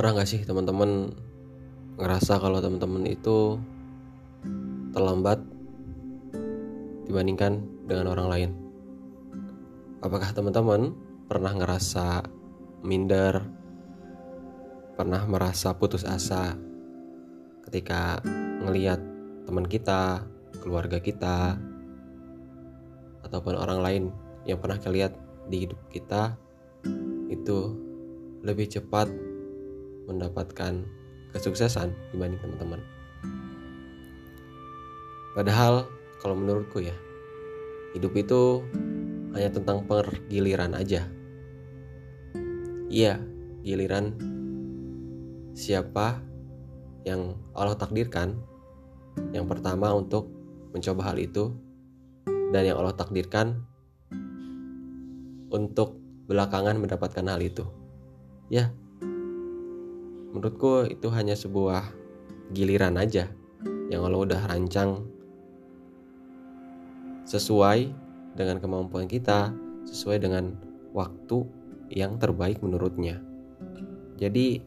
Pernah gak sih teman-teman ngerasa kalau teman-teman itu terlambat dibandingkan dengan orang lain? Apakah teman-teman pernah ngerasa minder, pernah merasa putus asa ketika ngeliat teman kita, keluarga kita, ataupun orang lain yang pernah kalian di hidup kita itu lebih cepat mendapatkan kesuksesan dibanding teman-teman. Padahal kalau menurutku ya, hidup itu hanya tentang pergiliran aja. Iya, giliran siapa yang Allah takdirkan yang pertama untuk mencoba hal itu dan yang Allah takdirkan untuk belakangan mendapatkan hal itu. Ya, menurutku itu hanya sebuah giliran aja yang Allah udah rancang sesuai dengan kemampuan kita, sesuai dengan waktu yang terbaik menurutnya. Jadi,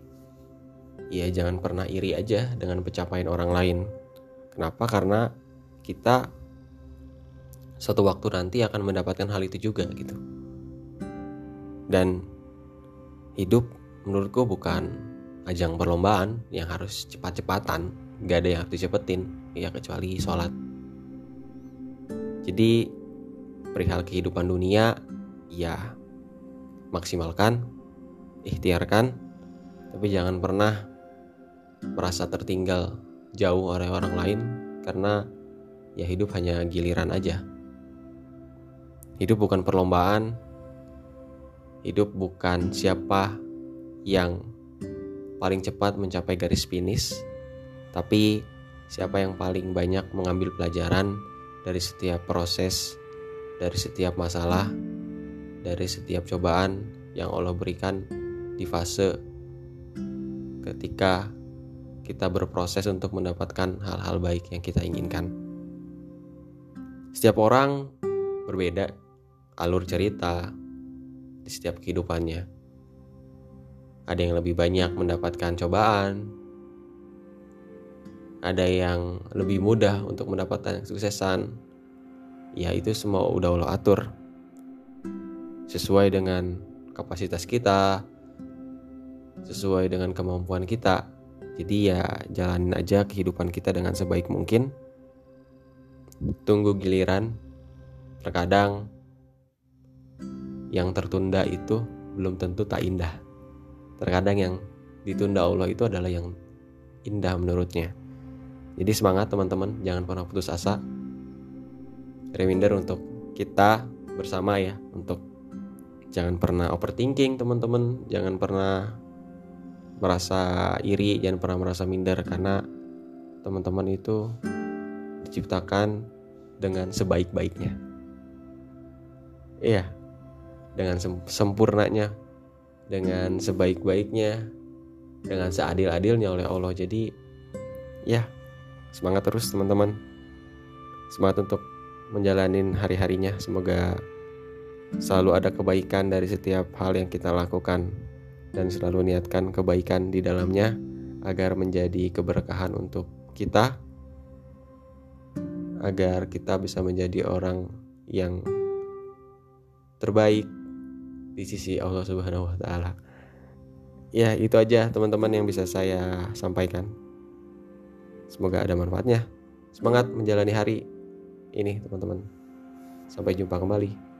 ya jangan pernah iri aja dengan pencapaian orang lain. Kenapa? Karena kita suatu waktu nanti akan mendapatkan hal itu juga gitu. Dan hidup menurutku bukan ajang perlombaan yang harus cepat-cepatan. Gak ada yang harus dicepetin ya kecuali sholat. Jadi perihal kehidupan dunia ya maksimalkan ikhtiarkan tapi jangan pernah merasa tertinggal jauh oleh orang lain karena ya hidup hanya giliran aja. Hidup bukan perlombaan hidup bukan siapa yang paling cepat mencapai garis finish, tapi siapa yang paling banyak mengambil pelajaran dari setiap proses, dari setiap masalah, dari setiap cobaan yang Allah berikan di fase ketika kita berproses untuk mendapatkan hal-hal baik yang kita inginkan. Setiap orang berbeda alur cerita di setiap kehidupannya ada yang lebih banyak mendapatkan cobaan, ada yang lebih mudah untuk mendapatkan kesuksesan. Ya itu semua udah Allah atur sesuai dengan kapasitas kita, sesuai dengan kemampuan kita. Jadi ya jalanin aja kehidupan kita dengan sebaik mungkin. Tunggu giliran. Terkadang yang tertunda itu belum tentu tak indah terkadang yang ditunda Allah itu adalah yang indah menurutnya. Jadi semangat teman-teman. Jangan pernah putus asa. Reminder untuk kita bersama ya untuk jangan pernah overthinking teman-teman. Jangan pernah merasa iri jangan pernah merasa minder karena teman-teman itu diciptakan dengan sebaik-baiknya. Iya dengan sempurnanya dengan sebaik-baiknya, dengan seadil-adilnya oleh Allah. Jadi ya, semangat terus teman-teman. Semangat untuk menjalani hari-harinya. Semoga selalu ada kebaikan dari setiap hal yang kita lakukan dan selalu niatkan kebaikan di dalamnya agar menjadi keberkahan untuk kita agar kita bisa menjadi orang yang terbaik di sisi Allah Subhanahu wa taala. Ya, itu aja teman-teman yang bisa saya sampaikan. Semoga ada manfaatnya. Semangat menjalani hari ini, teman-teman. Sampai jumpa kembali.